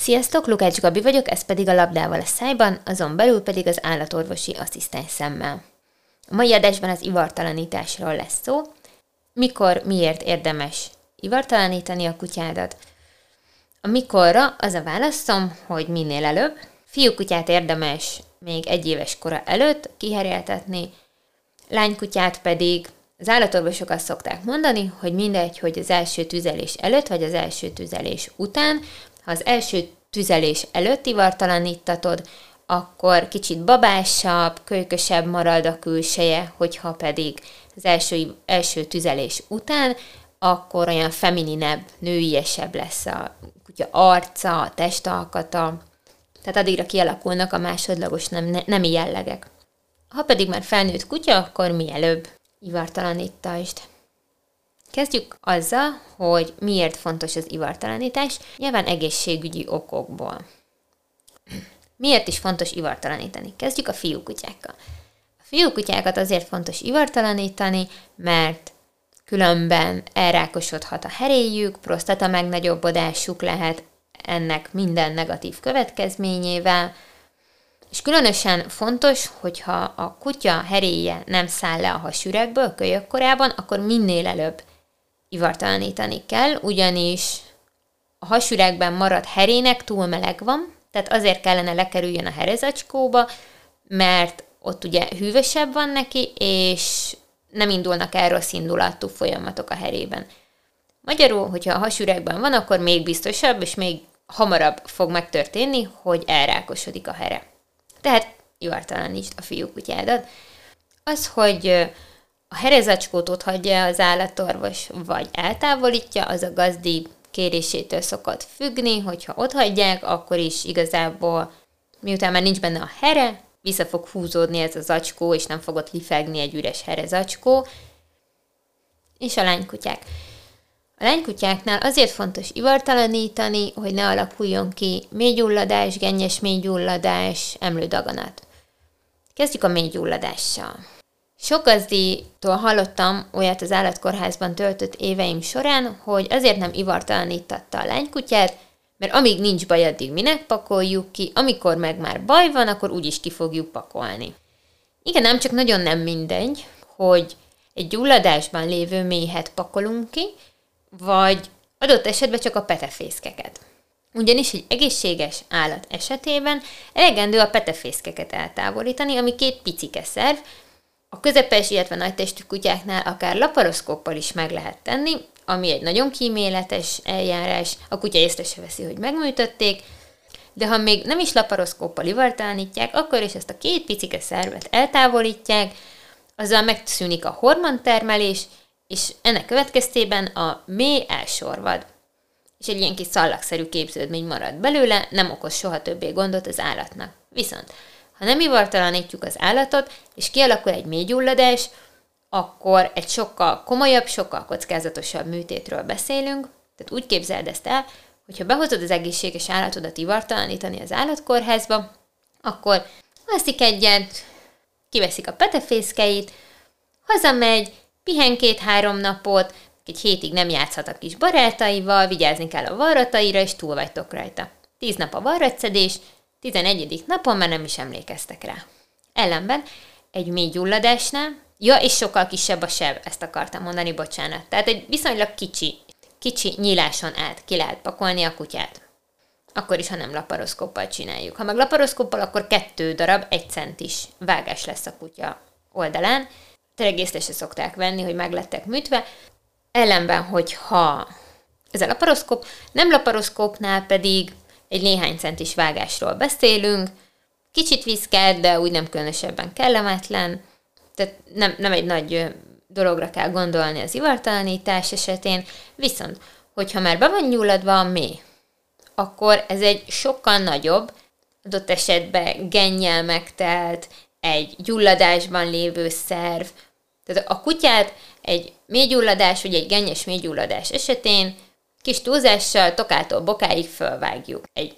Sziasztok, Lukács Gabi vagyok, ez pedig a labdával a szájban, azon belül pedig az állatorvosi asszisztens szemmel. A mai adásban az ivartalanításról lesz szó. Mikor, miért érdemes ivartalanítani a kutyádat? A mikorra az a válaszom, hogy minél előbb. Fiúkutyát érdemes még egy éves kora előtt kiheréltetni, lánykutyát pedig az állatorvosok azt szokták mondani, hogy mindegy, hogy az első tüzelés előtt, vagy az első tüzelés után, ha az első tüzelés előtt ivartalanítatod, akkor kicsit babásabb, kölykösebb marad a külseje, hogyha pedig az első, első tüzelés után, akkor olyan femininebb, nőiesebb lesz a kutya arca, a testalkata, tehát addigra kialakulnak a másodlagos nem, nemi jellegek. Ha pedig már felnőtt kutya, akkor mielőbb ivartalanítasd. Kezdjük azzal, hogy miért fontos az ivartalanítás, nyilván egészségügyi okokból. Miért is fontos ivartalanítani? Kezdjük a fiúkutyákkal. A fiúkutyákat azért fontos ivartalanítani, mert különben elrákosodhat a heréjük, prostata megnagyobbodásuk lehet ennek minden negatív következményével, és különösen fontos, hogyha a kutya heréje nem száll le a hasüregből kölyök korában, akkor minél előbb ivartalanítani kell, ugyanis a hasüregben maradt herének túl meleg van, tehát azért kellene lekerüljön a herezacskóba, mert ott ugye hűvösebb van neki, és nem indulnak el rossz indulatú folyamatok a herében. Magyarul, hogyha a hasüregben van, akkor még biztosabb, és még hamarabb fog megtörténni, hogy elrákosodik a here. Tehát ivartalanítsd a fiúkutyádat. Az, hogy a herezacskót ott hagyja az állatorvos, vagy eltávolítja, az a gazdi kérésétől szokott függni, hogyha ott hagyják, akkor is igazából, miután már nincs benne a here, vissza fog húzódni ez az zacskó, és nem fog ott lifegni egy üres herezacskó. És a lánykutyák. A lánykutyáknál azért fontos ivartalanítani, hogy ne alakuljon ki mélygyulladás, gennyes mélygyulladás, emlődaganat. Kezdjük a mélygyulladással. Sok gazdítól hallottam olyat az állatkórházban töltött éveim során, hogy azért nem ivartalanítatta a lánykutyát, mert amíg nincs baj, addig minek pakoljuk ki, amikor meg már baj van, akkor úgyis ki fogjuk pakolni. Igen, nem csak nagyon nem mindegy, hogy egy gyulladásban lévő méhet pakolunk ki, vagy adott esetben csak a petefészkeket. Ugyanis egy egészséges állat esetében elegendő a petefészkeket eltávolítani, ami két picike szerv, a közepes, illetve nagy testű kutyáknál akár laparoszkóppal is meg lehet tenni, ami egy nagyon kíméletes eljárás, a kutya észre se veszi, hogy megműtötték, de ha még nem is laparoszkóppal ivartálnítják, akkor is ezt a két picike szervet eltávolítják, azzal megszűnik a hormontermelés, és ennek következtében a mély elsorvad. És egy ilyen kis szallagszerű képződmény marad belőle, nem okoz soha többé gondot az állatnak. Viszont ha nem ivartalanítjuk az állatot, és kialakul egy mélygyulladás, akkor egy sokkal komolyabb, sokkal kockázatosabb műtétről beszélünk. Tehát úgy képzeld ezt el, hogyha behozod az egészséges állatodat ivartalanítani az állatkórházba, akkor alszik egyet, kiveszik a petefészkeit, hazamegy, pihen két-három napot, egy hétig nem játszhat a kis barátaival, vigyázni kell a varrataira, és túl vagytok rajta. Tíz nap a varratszedés, 11. napon már nem is emlékeztek rá. Ellenben egy mély gyulladásnál, ja, és sokkal kisebb a seb, ezt akartam mondani, bocsánat. Tehát egy viszonylag kicsi, kicsi nyíláson át ki lehet pakolni a kutyát. Akkor is, ha nem laparoszkóppal csináljuk. Ha meg laparoszkóppal, akkor kettő darab, egy centis vágás lesz a kutya oldalán. Tényleg észre se szokták venni, hogy meg lettek műtve. Ellenben, hogyha ez a laparoszkóp, nem laparoszkópnál pedig egy néhány centis vágásról beszélünk, kicsit viszkelt, de úgy nem különösebben kellemetlen, tehát nem, nem egy nagy dologra kell gondolni az ivartalanítás esetén, viszont, hogyha már be van nyúladva a mély, akkor ez egy sokkal nagyobb, adott esetben gennyel megtelt, egy gyulladásban lévő szerv. Tehát a kutyát egy mélygyulladás vagy egy gennyes mélygyulladás esetén Kis túlzással tokától bokáig fölvágjuk. Egy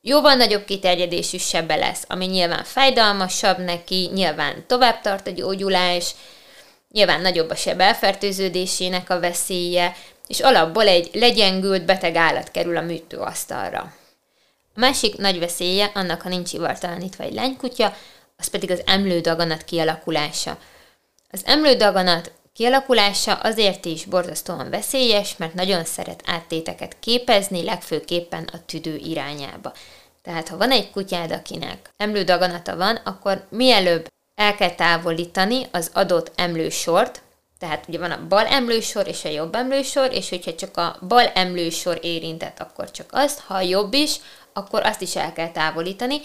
jóval nagyobb kiterjedésű sebe lesz, ami nyilván fájdalmasabb neki, nyilván tovább tart a gyógyulás, nyilván nagyobb a seb elfertőződésének a veszélye, és alapból egy legyengült beteg állat kerül a műtőasztalra. A másik nagy veszélye annak, ha nincs ivartalanítva egy lánykutya, az pedig az emlődaganat kialakulása. Az emlődaganat kialakulása azért is borzasztóan veszélyes, mert nagyon szeret áttéteket képezni, legfőképpen a tüdő irányába. Tehát ha van egy kutyád, akinek emlődaganata van, akkor mielőbb el kell távolítani az adott emlősort, tehát ugye van a bal emlősor és a jobb emlősor, és hogyha csak a bal emlősor érintett, akkor csak azt, ha a jobb is, akkor azt is el kell távolítani,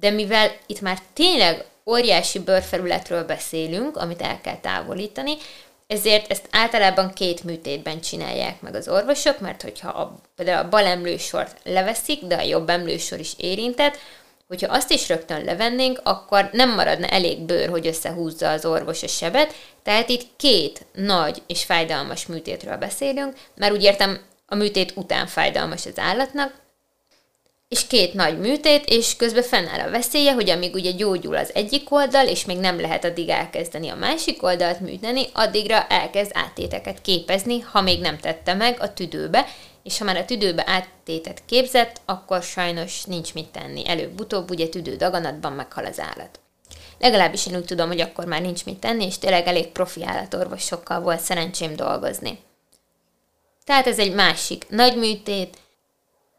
de mivel itt már tényleg óriási bőrfelületről beszélünk, amit el kell távolítani, ezért ezt általában két műtétben csinálják meg az orvosok, mert hogyha a, például a bal emlősort leveszik, de a jobb emlősor is érintett, hogyha azt is rögtön levennénk, akkor nem maradna elég bőr, hogy összehúzza az orvos a sebet, tehát itt két nagy és fájdalmas műtétről beszélünk, mert úgy értem, a műtét után fájdalmas az állatnak, és két nagy műtét, és közben fennáll a veszélye, hogy amíg ugye gyógyul az egyik oldal, és még nem lehet addig elkezdeni a másik oldalt műteni, addigra elkezd áttéteket képezni, ha még nem tette meg a tüdőbe, és ha már a tüdőbe áttétet képzett, akkor sajnos nincs mit tenni. Előbb-utóbb ugye tüdő daganatban meghal az állat. Legalábbis én úgy tudom, hogy akkor már nincs mit tenni, és tényleg elég profi állatorvosokkal volt szerencsém dolgozni. Tehát ez egy másik nagy műtét,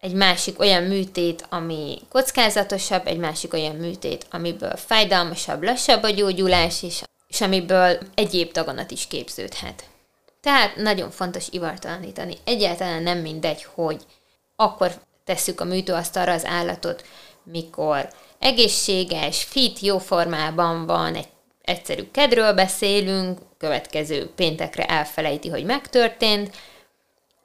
egy másik olyan műtét, ami kockázatosabb, egy másik olyan műtét, amiből fájdalmasabb, lassabb a gyógyulás, és, és amiből egyéb daganat is képződhet. Tehát nagyon fontos ivartalanítani. Egyáltalán nem mindegy, hogy akkor tesszük a műtőasztalra az állatot, mikor egészséges, fit, jó formában van, egy egyszerű kedről beszélünk, következő péntekre elfelejti, hogy megtörtént,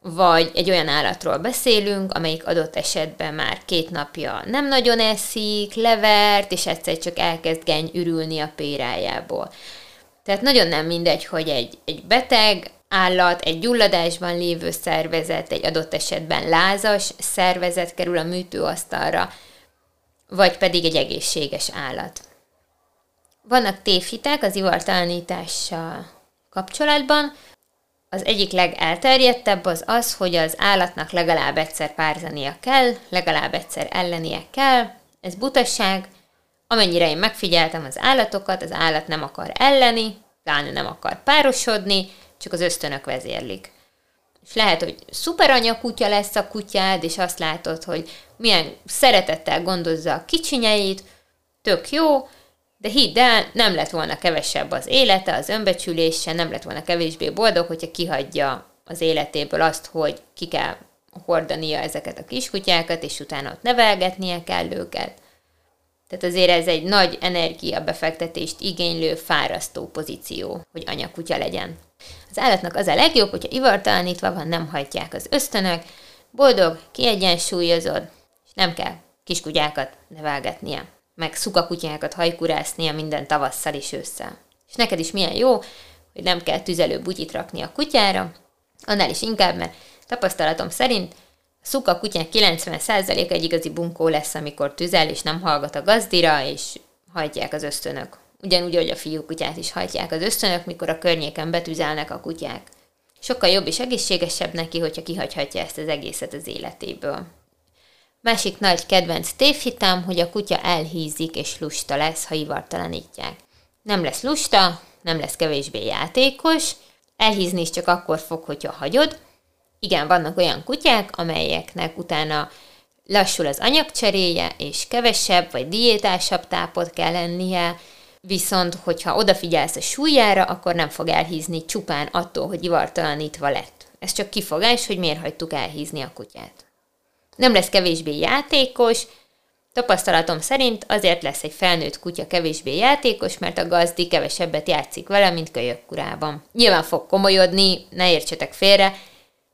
vagy egy olyan állatról beszélünk, amelyik adott esetben már két napja nem nagyon eszik, levert, és egyszer csak elkezd geny ürülni a pérájából. Tehát nagyon nem mindegy, hogy egy, egy beteg állat, egy gyulladásban lévő szervezet, egy adott esetben lázas szervezet kerül a műtőasztalra, vagy pedig egy egészséges állat. Vannak tévhitek az ivartalanítással kapcsolatban, az egyik legelterjedtebb az az, hogy az állatnak legalább egyszer párzania kell, legalább egyszer ellenie kell. Ez butasság. Amennyire én megfigyeltem az állatokat, az állat nem akar elleni, pláne nem akar párosodni, csak az ösztönök vezérlik. És lehet, hogy szuper anyakutya lesz a kutyád, és azt látod, hogy milyen szeretettel gondozza a kicsinyeit, tök jó, de hidd el, nem lett volna kevesebb az élete, az önbecsülése, nem lett volna kevésbé boldog, hogyha kihagyja az életéből azt, hogy ki kell hordania ezeket a kiskutyákat, és utána ott nevelgetnie kell őket. Tehát azért ez egy nagy energiabefektetést igénylő, fárasztó pozíció, hogy anyakutya legyen. Az állatnak az a legjobb, hogyha ivartalanítva van, nem hajtják az ösztönök, boldog, kiegyensúlyozod, és nem kell kiskutyákat nevelgetnie meg szukakutyákat hajkurásznia minden tavasszal és ősszel. És neked is milyen jó, hogy nem kell tüzelő bugyit rakni a kutyára, annál is inkább, mert tapasztalatom szerint a szuka kutyák 90% egy igazi bunkó lesz, amikor tüzel, és nem hallgat a gazdira, és hajtják az ösztönök. Ugyanúgy, hogy a fiú kutyát is hajtják az ösztönök, mikor a környéken betüzelnek a kutyák. Sokkal jobb és egészségesebb neki, hogyha kihagyhatja ezt az egészet az életéből. Másik nagy kedvenc tévhitem, hogy a kutya elhízik és lusta lesz, ha ivartalanítják. Nem lesz lusta, nem lesz kevésbé játékos, elhízni is csak akkor fog, hogyha hagyod. Igen, vannak olyan kutyák, amelyeknek utána lassul az anyagcseréje, és kevesebb vagy diétásabb tápot kell lennie, viszont hogyha odafigyelsz a súlyára, akkor nem fog elhízni csupán attól, hogy ivartalanítva lett. Ez csak kifogás, hogy miért hagytuk elhízni a kutyát nem lesz kevésbé játékos, Tapasztalatom szerint azért lesz egy felnőtt kutya kevésbé játékos, mert a gazdi kevesebbet játszik vele, mint kölyökkurában. Nyilván fog komolyodni, ne értsetek félre,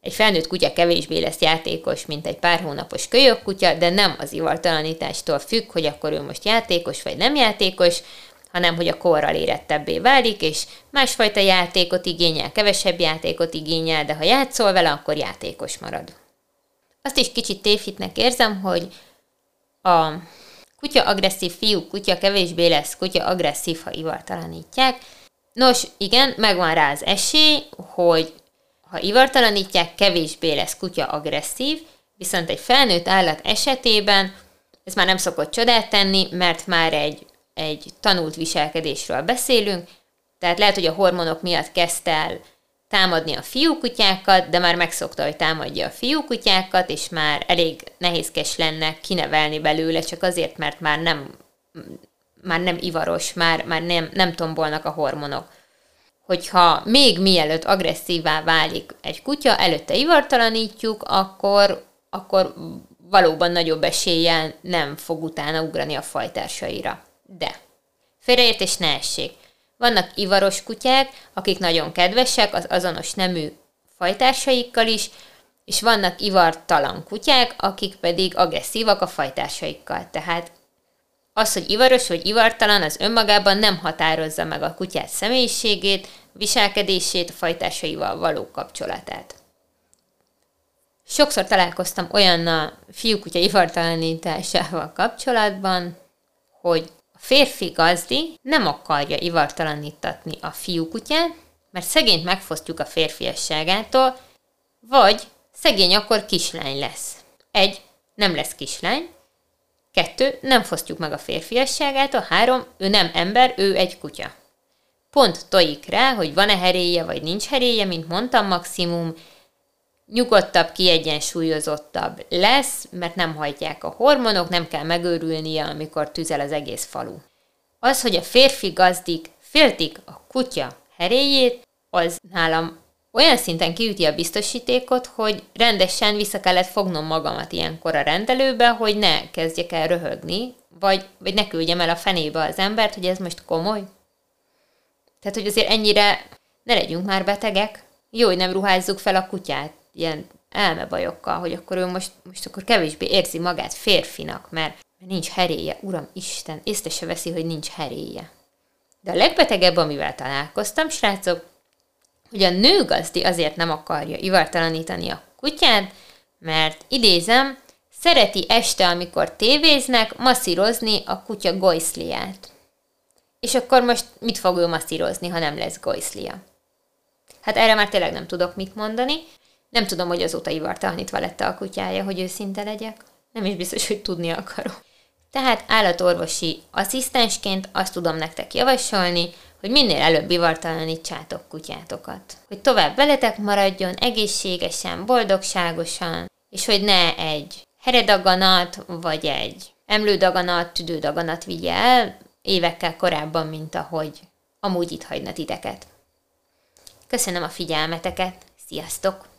egy felnőtt kutya kevésbé lesz játékos, mint egy pár hónapos kölyökkutya, de nem az ivartalanítástól függ, hogy akkor ő most játékos vagy nem játékos, hanem hogy a korral érettebbé válik, és másfajta játékot igényel, kevesebb játékot igényel, de ha játszol vele, akkor játékos marad. Azt is kicsit tévhitnek érzem, hogy a kutya agresszív fiú, kutya kevésbé lesz kutya agresszív, ha ivartalanítják. Nos, igen, megvan rá az esély, hogy ha ivartalanítják, kevésbé lesz kutya agresszív, viszont egy felnőtt állat esetében Ez már nem szokott csodát tenni, mert már egy, egy tanult viselkedésről beszélünk, tehát lehet, hogy a hormonok miatt kezdte el támadni a fiúkutyákat, de már megszokta, hogy támadja a fiúkutyákat, és már elég nehézkes lenne kinevelni belőle, csak azért, mert már nem, már nem ivaros, már, már nem, nem tombolnak a hormonok. Hogyha még mielőtt agresszívá válik egy kutya, előtte ivartalanítjuk, akkor, akkor valóban nagyobb eséllyel nem fog utána ugrani a fajtársaira. De félreértés ne essék. Vannak ivaros kutyák, akik nagyon kedvesek az azonos nemű fajtársaikkal is, és vannak ivartalan kutyák, akik pedig agresszívak a fajtársaikkal. Tehát az, hogy ivaros vagy ivartalan, az önmagában nem határozza meg a kutyát személyiségét, viselkedését, a fajtársaival való kapcsolatát. Sokszor találkoztam olyan a fiúkutya ivartalanításával kapcsolatban, hogy férfi gazdi nem akarja ivartalanítatni a fiúkutyát, mert szegényt megfosztjuk a férfiasságától, vagy szegény akkor kislány lesz. Egy, nem lesz kislány, kettő, nem fosztjuk meg a férfiasságától, három, ő nem ember, ő egy kutya. Pont tojik rá, hogy van-e heréje, vagy nincs heréje, mint mondtam, maximum nyugodtabb, kiegyensúlyozottabb lesz, mert nem hajtják a hormonok, nem kell megőrülnie, amikor tüzel az egész falu. Az, hogy a férfi gazdik féltik a kutya heréjét, az nálam olyan szinten kiüti a biztosítékot, hogy rendesen vissza kellett fognom magamat ilyenkor a rendelőbe, hogy ne kezdjek el röhögni, vagy, vagy ne küldjem el a fenébe az embert, hogy ez most komoly. Tehát, hogy azért ennyire ne legyünk már betegek. Jó, hogy nem ruházzuk fel a kutyát ilyen elmebajokkal, hogy akkor ő most, most akkor kevésbé érzi magát férfinak, mert, nincs heréje. Uram Isten, észre se veszi, hogy nincs heréje. De a legbetegebb, amivel találkoztam, srácok, hogy a nőgazdi azért nem akarja ivartalanítani a kutyát, mert idézem, szereti este, amikor tévéznek, masszírozni a kutya gojszliát. És akkor most mit fog ő masszírozni, ha nem lesz gojszlia? Hát erre már tényleg nem tudok mit mondani, nem tudom, hogy azóta ivartalanítva lett a kutyája, hogy őszinte legyek. Nem is biztos, hogy tudni akarom. Tehát állatorvosi asszisztensként azt tudom nektek javasolni, hogy minél előbb ivartalanítsátok kutyátokat. Hogy tovább veletek maradjon egészségesen, boldogságosan, és hogy ne egy heredaganat, vagy egy emlődaganat, tüdődaganat vigye el évekkel korábban, mint ahogy amúgy itt hagyna titeket. Köszönöm a figyelmeteket, sziasztok!